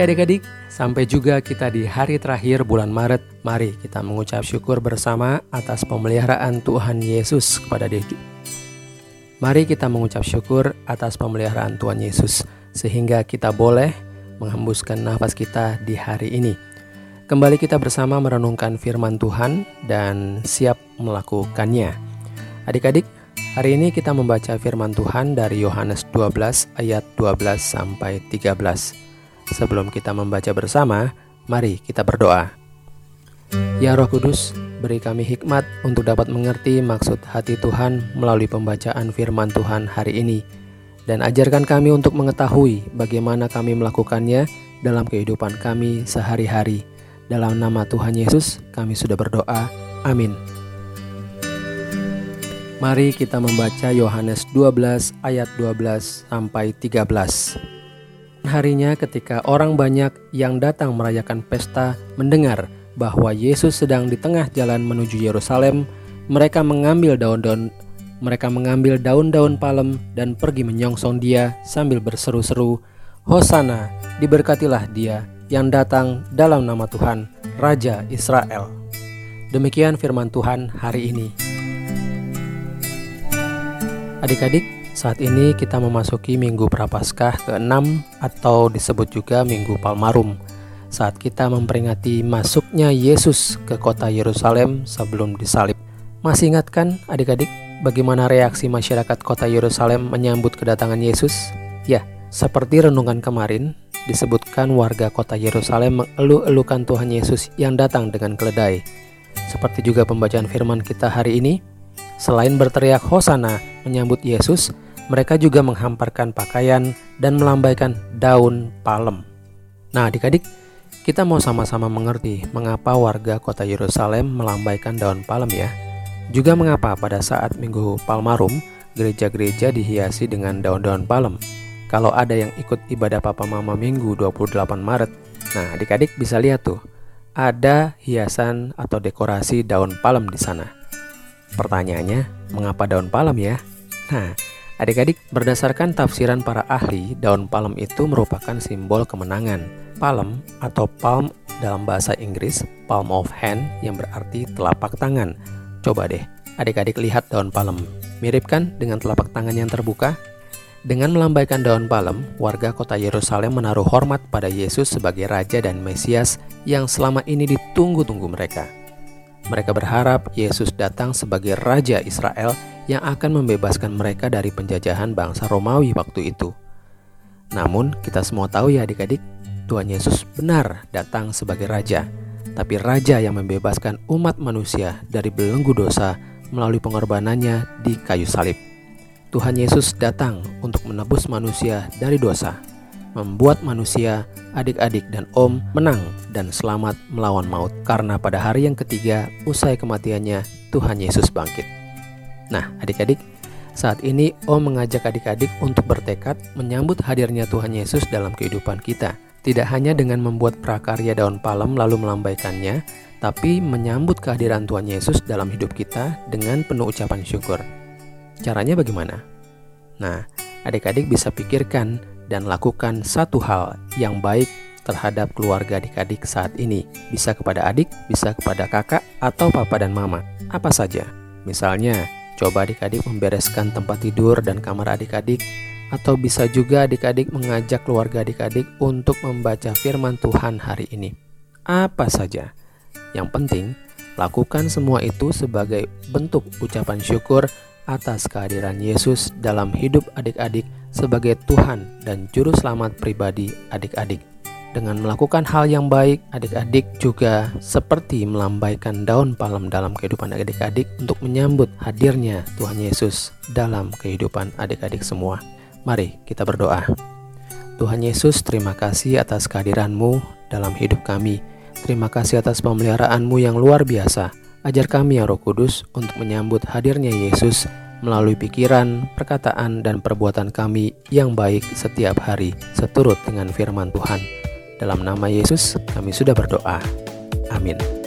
Adik-adik, sampai juga kita di hari terakhir bulan Maret. Mari kita mengucap syukur bersama atas pemeliharaan Tuhan Yesus kepada diri. Mari kita mengucap syukur atas pemeliharaan Tuhan Yesus sehingga kita boleh menghembuskan nafas kita di hari ini. Kembali kita bersama merenungkan firman Tuhan dan siap melakukannya. Adik-adik, hari ini kita membaca firman Tuhan dari Yohanes 12 ayat 12 sampai 13. Sebelum kita membaca bersama, mari kita berdoa. Ya Roh Kudus, beri kami hikmat untuk dapat mengerti maksud hati Tuhan melalui pembacaan firman Tuhan hari ini. Dan ajarkan kami untuk mengetahui bagaimana kami melakukannya dalam kehidupan kami sehari-hari. Dalam nama Tuhan Yesus, kami sudah berdoa. Amin. Mari kita membaca Yohanes 12 ayat 12 sampai 13. Harinya ketika orang banyak yang datang merayakan pesta mendengar bahwa Yesus sedang di tengah jalan menuju Yerusalem, mereka mengambil daun-daun mereka mengambil daun-daun palem dan pergi menyongsong dia sambil berseru-seru, Hosana, diberkatilah dia yang datang dalam nama Tuhan, Raja Israel. Demikian firman Tuhan hari ini. Adik-adik, saat ini kita memasuki Minggu Prapaskah ke-6 atau disebut juga Minggu Palmarum saat kita memperingati masuknya Yesus ke kota Yerusalem sebelum disalib. Masih ingat kan adik-adik bagaimana reaksi masyarakat kota Yerusalem menyambut kedatangan Yesus? Ya, seperti renungan kemarin, disebutkan warga kota Yerusalem mengeluh-elukan Tuhan Yesus yang datang dengan keledai. Seperti juga pembacaan firman kita hari ini, selain berteriak Hosana menyambut Yesus, mereka juga menghamparkan pakaian dan melambaikan daun palem. Nah, adik-adik, kita mau sama-sama mengerti mengapa warga kota Yerusalem melambaikan daun palem ya. Juga mengapa pada saat Minggu Palmarum, gereja-gereja dihiasi dengan daun-daun palem. Kalau ada yang ikut ibadah Papa Mama Minggu 28 Maret, nah adik-adik bisa lihat tuh, ada hiasan atau dekorasi daun palem di sana. Pertanyaannya, mengapa daun palem ya? Nah, adik-adik, berdasarkan tafsiran para ahli, daun palem itu merupakan simbol kemenangan. Palem atau palm dalam bahasa Inggris, palm of hand yang berarti telapak tangan. Coba deh, adik-adik lihat daun palem. Mirip kan dengan telapak tangan yang terbuka? Dengan melambaikan daun palem, warga kota Yerusalem menaruh hormat pada Yesus sebagai Raja dan Mesias yang selama ini ditunggu-tunggu mereka. Mereka berharap Yesus datang sebagai Raja Israel yang akan membebaskan mereka dari penjajahan bangsa Romawi waktu itu. Namun, kita semua tahu ya adik-adik, Tuhan Yesus benar datang sebagai Raja, tapi Raja yang membebaskan umat manusia dari belenggu dosa melalui pengorbanannya di kayu salib. Tuhan Yesus datang untuk menebus manusia dari dosa, membuat manusia, adik-adik dan om menang dan selamat melawan maut karena pada hari yang ketiga usai kematiannya Tuhan Yesus bangkit. Nah, adik-adik, saat ini om mengajak adik-adik untuk bertekad menyambut hadirnya Tuhan Yesus dalam kehidupan kita. Tidak hanya dengan membuat prakarya daun palem lalu melambaikannya, tapi menyambut kehadiran Tuhan Yesus dalam hidup kita dengan penuh ucapan syukur. Caranya bagaimana? Nah, adik-adik bisa pikirkan dan lakukan satu hal yang baik terhadap keluarga adik-adik saat ini. Bisa kepada adik, bisa kepada kakak, atau papa dan mama. Apa saja. Misalnya, coba adik-adik membereskan tempat tidur dan kamar adik-adik, atau bisa juga adik-adik mengajak keluarga adik-adik untuk membaca firman Tuhan hari ini. Apa saja. Yang penting, lakukan semua itu sebagai bentuk ucapan syukur atas kehadiran Yesus dalam hidup adik-adik sebagai Tuhan dan Juru Selamat pribadi adik-adik. Dengan melakukan hal yang baik, adik-adik juga seperti melambaikan daun palem dalam kehidupan adik-adik untuk menyambut hadirnya Tuhan Yesus dalam kehidupan adik-adik semua. Mari kita berdoa. Tuhan Yesus, terima kasih atas kehadiranmu dalam hidup kami. Terima kasih atas pemeliharaanmu yang luar biasa. Ajar kami ya Roh Kudus untuk menyambut hadirnya Yesus melalui pikiran, perkataan, dan perbuatan kami yang baik setiap hari seturut dengan firman Tuhan. Dalam nama Yesus kami sudah berdoa. Amin.